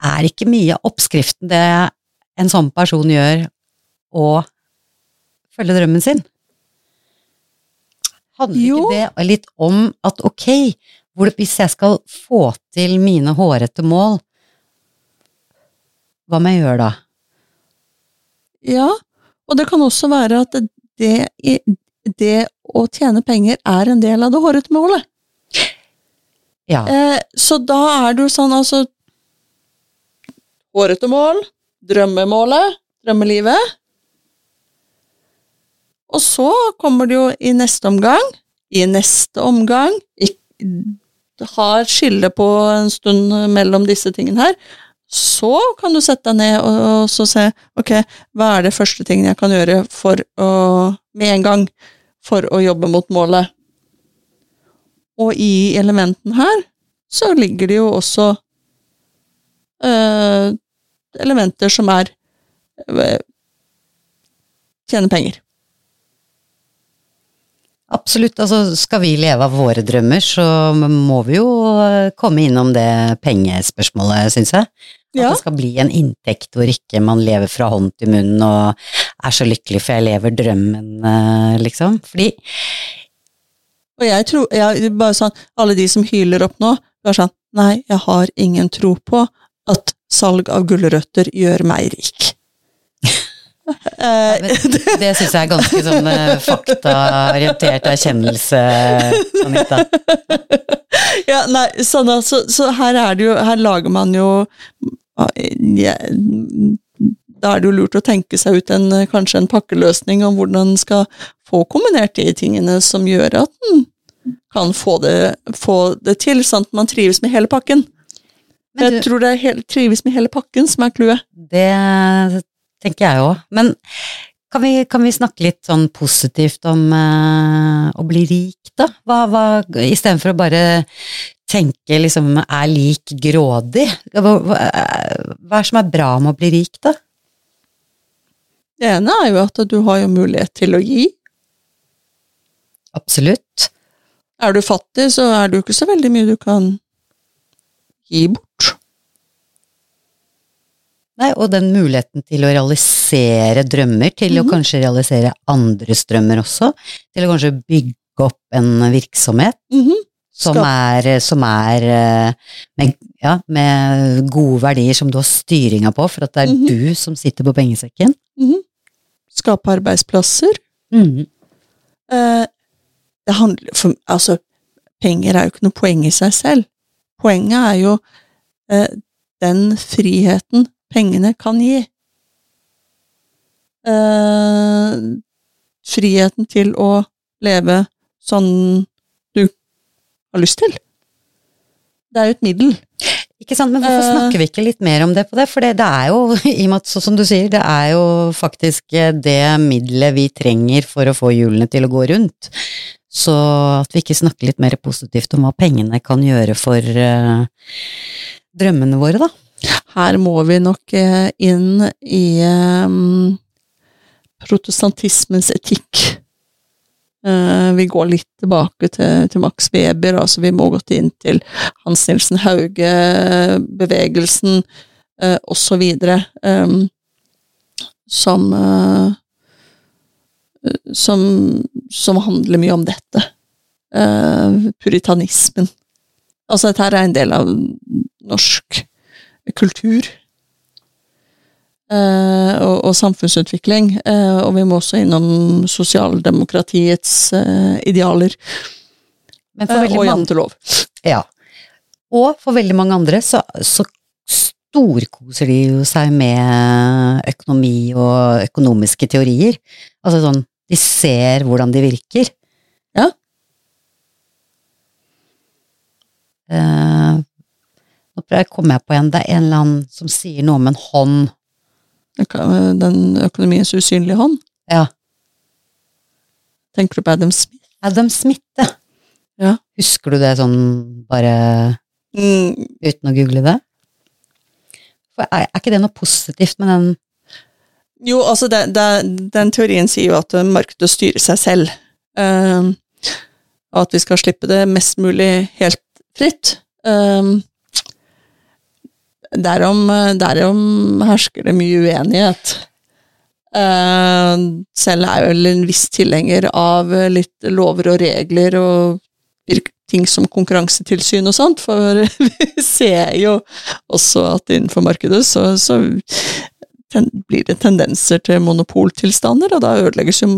er ikke mye av oppskriften det en sånn person gjør, å følge drømmen sin? Handler Jo. ikke det litt om at ok, hvis jeg skal få til mine hårete mål, hva må jeg gjøre da? Ja, og det kan også være at det, det å tjene penger er en del av det hårete målet. Ja, Eh, så da er det jo sånn, altså Hårete mål, drømmemålet, drømmelivet. Og så kommer det jo i neste omgang, i neste omgang ikk- Har skille på en stund mellom disse tingene her. Så kan du sette deg ned og, og så se ok, hva er det første tingen jeg kan gjøre for å, med en gang for å jobbe mot målet. Og i elementen her så ligger det jo også øh, elementer som er øh, tjene penger. Absolutt. Altså, skal vi leve av våre drømmer, så må vi jo eh, komme innom det pengespørsmålet, syns jeg. At Ja. det skal bli en inntekt hvor ikke man lever fra hånd til munn og er så lykkelig for jeg lever drømmen, eh, liksom. Fordi Og jeg tror, jeg, bare sånn, alle de som hyler opp nå, bare sånn, nei, jeg har ingen tro på at salg av gulrøtter gjør meg rik. Ja, det syns jeg er ganske sånn eh, faktaorientert erkjennelse, Anita. ja, nei, sånn altså, så her er det jo, her lager man jo ja, Da er det jo lurt å tenke seg ut en, kanskje en pakkeløsning om hvordan en skal få kombinert de tingene som gjør at en kan få det, få det til, sånn at man trives med hele pakken. Men jeg tror det er hele, trives med hele pakken som er clouet. Det tenker jeg òg. Men kan vi, kan vi snakke litt sånn positivt om eh, å bli rik, da? Hva, hva, Istedenfor å bare tenke liksom er lik grådig. Hva, hva, hva er det som er bra med å bli rik, da? Det ene er jo at du har jo mulighet til å gi. Absolutt. Er du fattig, så er det jo ikke så veldig mye du kan gi bort. Nei, og den muligheten til å realisere drømmer, til å kanskje realisere andres drømmer også, til å kanskje bygge opp en virksomhet Mhm. som er, som er eh, med, ja, med gode verdier som du har styringa på, for at det er Mhm. du som sitter på pengesekken. Mhm. Skape arbeidsplasser. Mm. Eh, det handler for, Altså, penger er jo ikke noe poeng i seg selv. Poenget er jo eh, den friheten pengene kan gi. Eh, friheten til å leve sånn du har lyst til. Det er jo et middel. Ikke sant, men hvorfor Eh. snakker vi ikke litt mer om det på det? For det, det er jo, i og med at, sånn som du sier, det er jo faktisk eh, det middelet vi trenger for å få hjulene til å gå rundt. Så at vi ikke snakker litt mer positivt om hva pengene kan gjøre for uh, drømmene våre, da. Her må vi nok inn i um, protestantismens etikk. Eh, vi går litt tilbake til, til Max Weber, altså vi må gå inn til Hans Nilsen Hauge-bevegelsen eh, osv. Um, som, eh, som som handler mye om dette. Uh, puritanismen. Altså, dette er en del av norsk kultur. Uh, og, og, samfunnsutvikling. Uh, og vi må også innom sosialdemokratiets idealer. og jantelov. Ja. Og for veldig mange andre så, så storkoser de jo seg med økonomi og økonomiske teorier. Altså sånn de ser hvordan de virker. Ja. Uh, nå kommer jeg på en, det er en eller annen som sier noe om en hånd. Den økonomiens usynlige hånd? Ja. Tenker du på Adam Smith? Adam Smith, ja. ja. Husker du det sånn bare mm. uten å google det? For er, er ikke det noe positivt med den jo, altså det, det, den teorien sier jo at markedet styrer seg selv. Um, og at vi skal slippe det mest mulig helt fritt. Um, derom, derom, hersker det mye uenighet. Uh, selv er jeg vel en viss tilhenger av litt lover og regler og ting som konkurransetilsyn og sånt, for vi ser jo også at innenfor markedet så, så blir det tendenser til monopoltilstander, og da ødelegges jo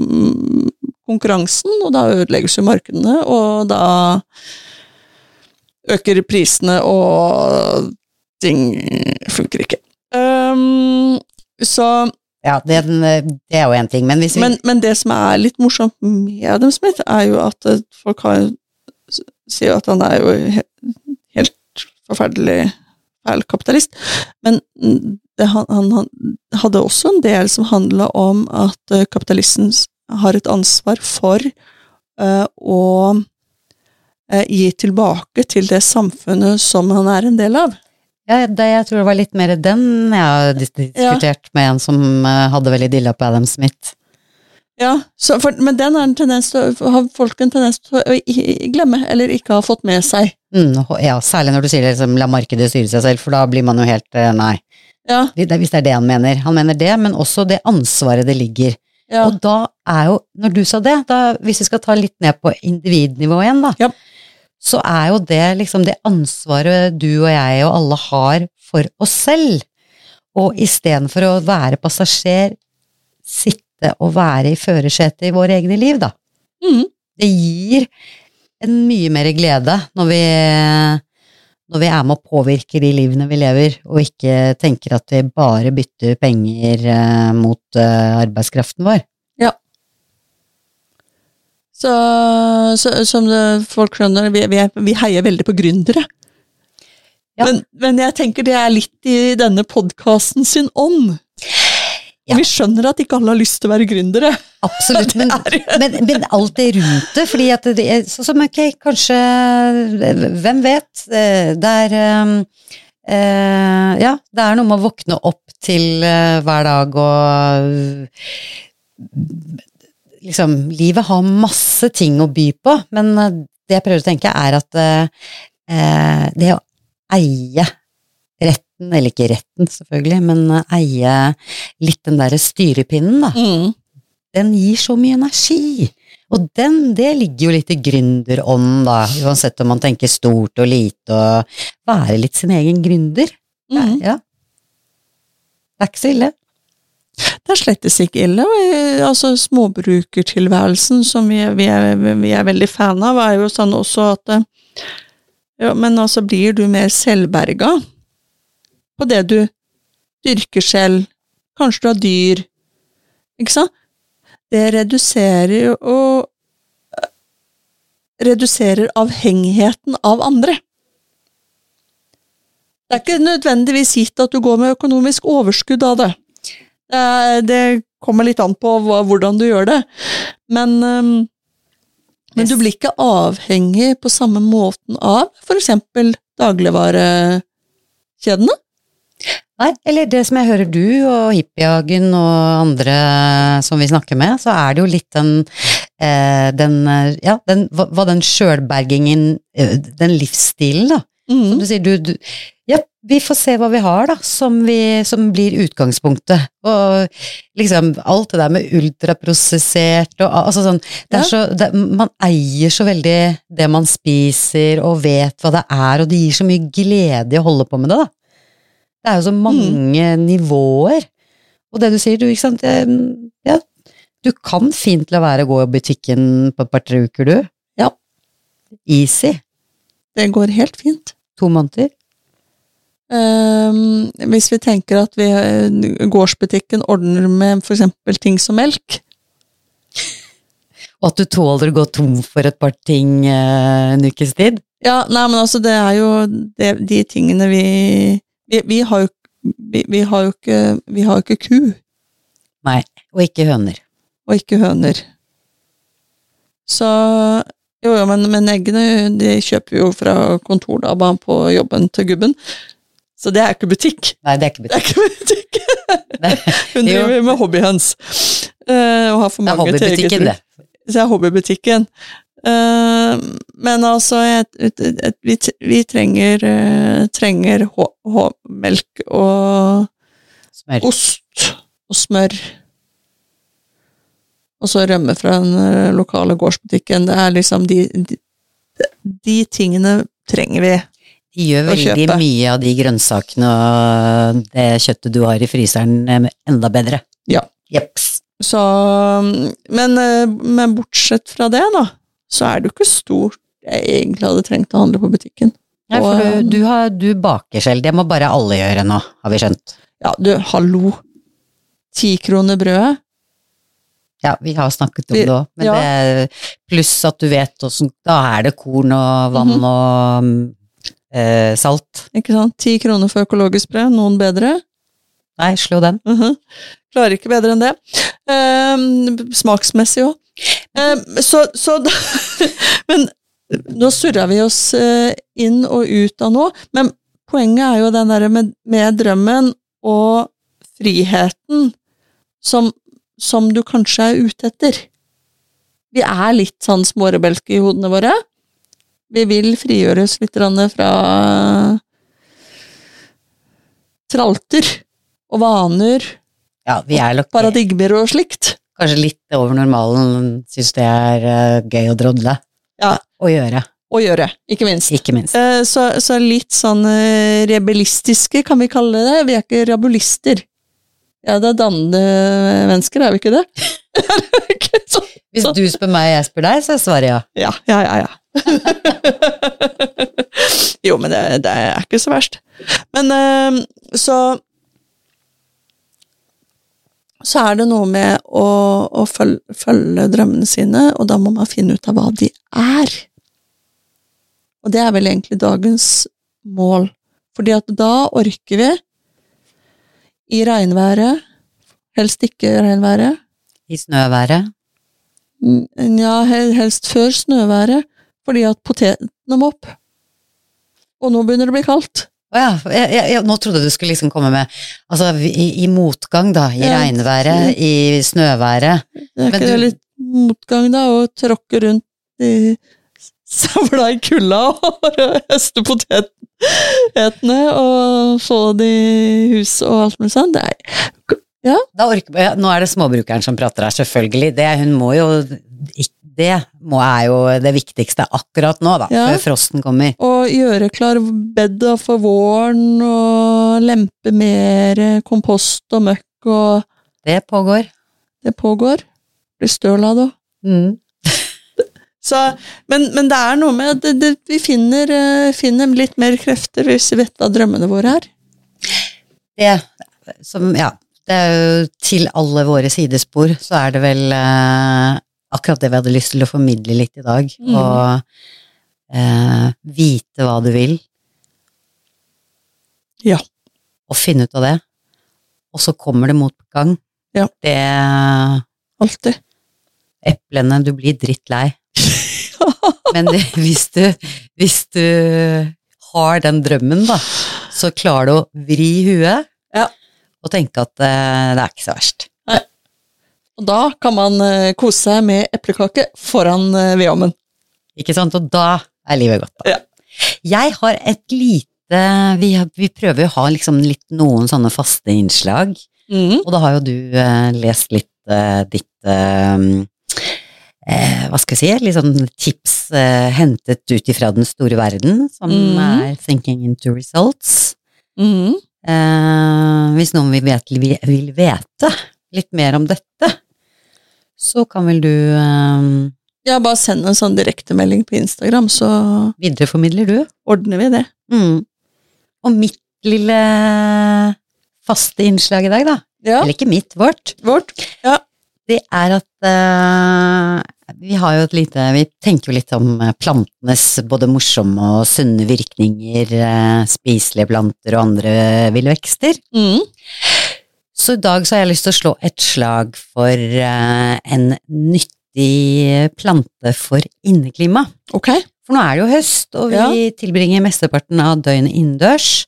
konkurransen, og da ødelegges jo markedene, og da øker prisene, og ting funker ikke. Um, så Ja, det, det, er jo én ting, men hvis vi men, men, det som er litt morsomt med Adam Smith, er jo at folk har, sier at han er jo helt forferdelig fæl kapitalist, men det, han, han, hadde også en del som handla om at kapitalisten har et ansvar for uh, å uh, gi tilbake til det samfunnet som han er en del av. Ja, det, jeg tror det var litt mer den jeg har diskutert ja. med en som hadde veldig dilla på Adam Smith. Ja, for, men den en tendens til, har folk en tendens til å glemme, eller ikke ha fått med seg. Mm, ja, særlig når du sier liksom, la markedet styre seg selv, for da blir man jo helt nei. Ja. Hvis det er det han mener. Han mener det, men også det ansvaret det ligger. Ja. Og da er jo, når du sa det, da, hvis vi skal ta litt ned på individnivå igjen, da, ja. Så er jo det liksom det ansvaret du og jeg og alle har for oss selv. Og istedenfor å være passasjer, sitte og være i førersetet i våre egne liv, da. Mm. Det gir en mye mer glede når vi når vi er med å påvirke de livene vi lever, og ikke tenker at vi bare bytter penger eh, mot eh, arbeidskraften vår. Så, så som folk skjønner, vi, vi, vi, heier veldig på gründere. Ja. Men, men, jeg tenker det er litt i denne podkasten sin ånd. Ja. Vi skjønner at ikke alle har lyst til å være gründere. Absolutt, men, men, men, alt det rundt det, fordi at det er sånn som ok, kanskje Hvem vet? Det er uh, Ja, det er noe med å våkne opp til uh, hver dag og Liksom, livet har masse ting å by på, men det jeg prøver å tenke, er at eh, det å eie retten, eller ikke retten selvfølgelig, men eh, eie litt den derre styrepinnen, da. Mm. Den gir så mye energi. Og den, det ligger jo litt i gründerånden, da, uansett om man tenker stort og lite, og være litt sin egen gründer. Mm. Ja. Det er ikke så ille. Det er slettes ikke ille. altså Småbrukertilværelsen, som vi, vi, er, vi, er, veldig fan av, er jo sånn også at eh, ja, Men altså, blir du mer selvberga? på det du dyrker selv, kanskje du har dyr, ikke sant? Det reduserer jo Reduserer avhengigheten av andre. Det er ikke nødvendigvis gitt at du går med økonomisk overskudd av det. Det, kommer litt an på hvordan du gjør det, men, um, men du blir ikke avhengig på samme måten av eksempel dagligvarekjedene. Nei, eller det som jeg hører du og Hippiehagen og andre som vi snakker med, så er det jo litt den eh, den, ja, den, hva, den sjølbergingen, eh, den livsstilen, da. Som Mm. du sier, du, du Ja, vi får se hva vi har, da, som, vi, som blir utgangspunktet. Og liksom alt det der med ultraprosessert og altså sånn det er så, det, Man eier så veldig det man spiser, og vet hva det er, og det gir så mye glede i å holde på med det, da. Det er jo så mange nivåer. Og det du sier, du, ikke sant eh, Ja, du kan fint la være å gå i butikken på et par-tre uker, du. Ja. Easy. Det går helt fint. To måneder. Ehm, hvis vi tenker at vi, eh, gårdsbutikken ordner med eksempel ting som melk, Og at du tåler å gå tom for et par ting eh, en ukes tid. Ja, nei, men altså, det er jo det, de tingene vi Vi, vi har jo vi, har jo ikke Vi har jo ikke ku, Nei, og ikke høner. og ikke høner. Så Jo, jo, men, men eggene de kjøper vi jo fra kontordama på jobben til gubben. Så det er ikke butikk. Nei, det er ikke Det er ikke butikk! Hun driver med hobbyhøns. eh, og har for det er hobbybutikken, det. Så det er hobbybutikken. Eh, men altså, vi, vi trenger, eh, trenger melk og Smør. ost og smør. Og så rømme fra den eh, lokale gårdsbutikken. Det er liksom de, de, de tingene trenger vi. De gjør veldig mye av de grønnsakene og det kjøttet du har i fryseren eh, enda bedre. Ja. Jeps. Så, men, eh, men bortsett fra det, da, så er det jo ikke stort jeg egentlig hadde trengt å handle på butikken. Nei, for du, du, har, du baker selv, det må bare alle gjøre nå, har vi skjønt. Ja, du, hallo! Ti kroner brødet? Ja, vi har snakket om det òg, men ja. det pluss at du vet åssen Da er det korn og vann Mhm. og eh, salt. Ikke sant? Ti kroner for økologisk brød, noen bedre? Nei, slå den. Mhm. Klarer ikke bedre enn det. Ehm, smaksmessig òg. så, så da Men nå surra vi oss eh, inn og ut av noe, men poenget er jo den derre med, med drømmen og friheten som, som du kanskje er ute etter. Vi er litt sånn smårebelske i hodene våre. Vi vil frigjøres litt fra tralter og vaner Ja, vi er nok paradigmer og slikt. kanskje litt over normalen, syns det er eh, gøy å drodle. Ja. Å gjøre, Å gjøre, ikke minst. ikke minst. Eh, Så, så litt sånn eh, rebellistiske, kan vi kalle det. Vi er ikke rabulister. Ja, det er dannede mennesker, er vi ikke det? Hvis du spør meg, og jeg spør deg, så er svaret ja. Ja, ja, ja. ja. jo, men det, det er ikke så verst. Men eh, så Så er det noe med å, å følge, følge drømmene sine, og da må man finne ut av hva de er. Og det er vel egentlig dagens mål. Fordi at da orker vi, i regnværet, helst ikke regnværet, I snøværet. Nja, Ja, helst før snøværet, fordi at potetene må opp. Og nå begynner det å bli kaldt. Å ja, jeg, jeg, nå trodde du skulle liksom komme med Altså, i, i motgang, da. I Ja. regnværet, i snøværet. Det er Men ikke det du- litt motgang, da, å tråkke rundt i savla i kulda og høste potetene og få det i hus og alt mulig sånt. Det er Da orker, ja, nå er det småbrukeren som prater her, selvfølgelig. Det, hun må jo Det må, er jo det viktigste akkurat nå, da. Ja. Før frosten kommer. å gjøre klar bedda for våren og lempe mer kompost og møkk og Det pågår. Det pågår. Blir støl av det òg. Mm. Så, men, men det er noe med at det, det, vi finner, eh, finner litt mer krefter hvis vi vet hva drømmene våre er. Det som, ja. Det er jo til alle våre sidespor, så er det vel eh, akkurat det vi hadde lyst til å formidle litt i dag. Mm. Og eh, vite hva du vil. Ja. Og finne ut av det. Og så kommer det motgang. Ja. Det Alltid. Eplene, du blir drittlei. Men det, hvis, du, hvis du har den drømmen, da, så klarer du å vri huet Ja. og tenke at eh, det er ikke så verst. Og da kan man eh, kose seg med eplekake foran eh, vedovnen. Ikke sant? Og da er livet godt. Da. Ja. Jeg har et lite vi, vi prøver jo å ha liksom litt noen sånne faste innslag, Mm. og da har jo du eh, lest litt eh, ditt eh, eh, Hva skal jeg si? Litt sånn tips eh, hentet ut ifra den store verden, som Mhm. er Thinking into Results. Mm. Eh, hvis noen vil vite, vil vite litt mer om dette, så kan vel du eh, Ja, bare send en sånn direktemelding på Instagram, så videreformidler du? ordner vi det. Mm. Og mitt lille faste innslag i dag, da, Ja, eller ikke mitt, vårt, vårt. det er at eh, vi har jo et lite Vi tenker jo litt om eh, plantenes både morsomme og sunne virkninger, eh, spiselige planter og andre ville vekster. Mm. Så i dag så har jeg lyst til å slå et slag for eh, en nyttig plante for inneklima. Okay. For nå er det jo høst, og vi Ja. tilbringer mesteparten av døgnet innendørs.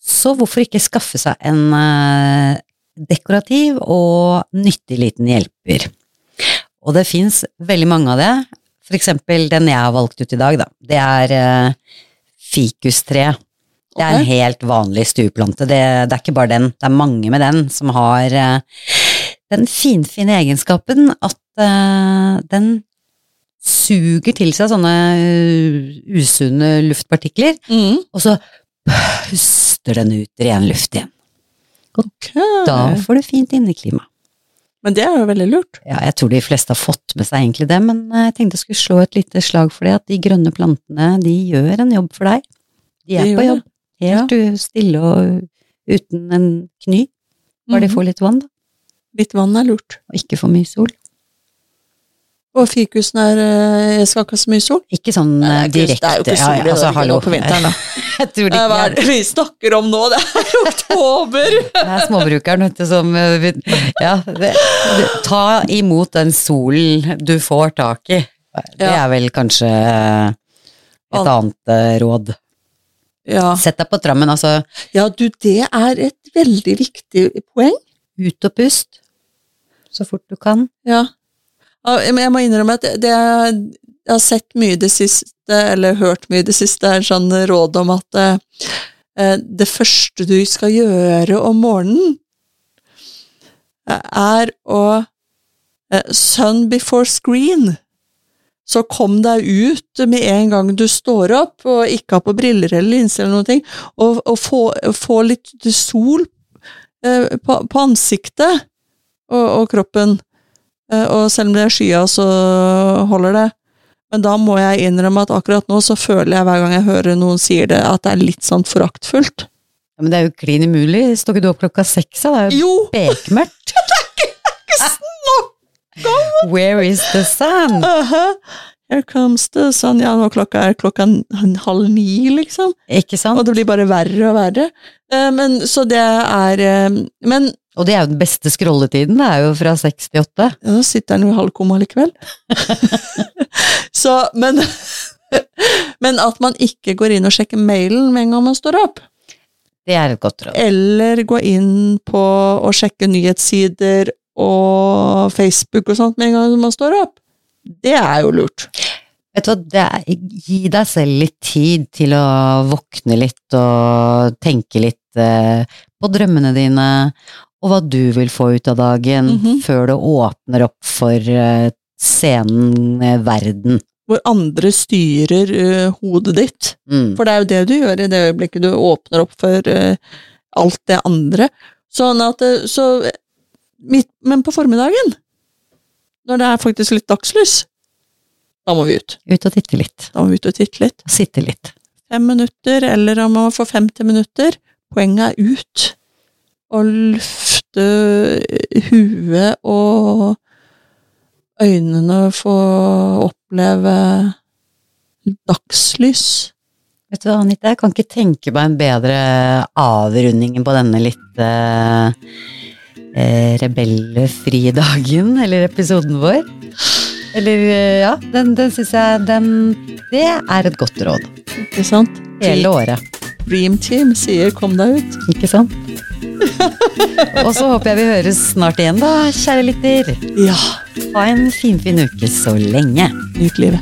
Så hvorfor ikke skaffe seg en dekorativ og nyttig liten hjelper? Og det fins veldig mange av det. For eksempel den jeg har valgt ut i dag, da. Det er uh, fikustre. Det er en helt vanlig stueplante. Det, det er ikke bare den, det er mange med den som har uh, den finfine egenskapen at uh, den suger til seg sånne usunne luftpartikler, Mm. og så puster den ut ren luft igjen. Okay. Da får du fint inneklima. Men det er jo veldig lurt. Ja, jeg tror de fleste har fått med seg egentlig det, men eh, jeg tenkte jeg skulle slå et lite slag for det, at de grønne plantene, de gjør en jobb for deg. De er De på jobb, helt ja. stille og uten en kny. Bare de Mhm. får litt vann, da, Litt vann er lurt. og ikke for mye sol. Og fikusen er eh, Jeg skal ikke ha så mye sol. Ikke sånn Nei, eh, direkte. Det er jo ikke sol ja, ja, altså, hallo. på vinteren, da. Jeg det Hva er det vi snakker om nå? Det er oktober! Det er småbrukeren, vet du, som eh, Ja, det, det, ta imot den solen du får tak i. Det er vel kanskje et annet råd. Ja. Sett deg på trammen, altså. ja, du, det er et veldig viktig poeng. Ut og pust. Så fort du kan. Ja. Jeg må innrømme at det, jeg har sett mye det siste, eller hørt mye det siste, er sånn råd om at eh, det første du skal gjøre om morgenen, eh, er å eh, Sun before screen. Så kom deg ut med en gang du står opp, og ikke har på briller eller linser eller ting, og, og få, få litt sol eh, på, på ansiktet og, og kroppen. Eh, Og selv om det er skya, så holder det. Men da må jeg innrømme at akkurat nå så føler jeg hver gang jeg hører noen sier det, at det er litt sånn foraktfullt. Ja, men det er jo klin umulig. Står ikke du opp klokka seks? da? Det er jo Jo! bekmørkt. Where is the sun? -huh. Here comes the sun. Ja, nå klokka er klokka en halv ni, liksom. Ikke sant? Og det blir bare verre og verre. Eh, Men så det er eh, Men Og det er jo den beste scrolletiden. Det er jo fra seks til åtte. Ja, Nå sitter han jo i halvkoma likevel. så, men Men at man ikke går inn og sjekker mailen med en gang man står opp. Det er et godt råd. Eller gå inn på å sjekke nyhetssider og Facebook og sånt med en gang man står opp. Det er jo lurt. Vet du hva, det er, gi deg selv litt tid til å våkne litt og tenke litt eh, på drømmene dine, og hva du vil få ut av dagen, Mhm. før du åpner opp for eh, scenen eh, verden. Hvor andre styrer uh, hodet ditt. Mm. For det er jo det du gjør i det øyeblikket du åpner opp for uh, alt det andre. Sånn at Så midt, Men på formiddagen, når det er faktisk litt dagslys, da må vi ut. Ut og titte litt, Da må vi ut og titte litt. sitte litt. Fem minutter, eller om man får 50 minutter. Poenget er ut. Og lufte huet og øynene, få oppleve dagslys. Vet du Anita, jeg kan ikke tenke meg en bedre avrunding på denne litt eh, eh, rebellfrie dagen, eller episoden vår. Eller, eh, ja, den, den syns jeg den, Det er et godt råd. Ikke sant? Hele året. Dream Team sier 'kom deg ut'. Ikke sant? Og så håper jeg vi høres snart igjen, da, kjære lytter. Ja. Ha en finfin fin uke så lenge. Nyt livet.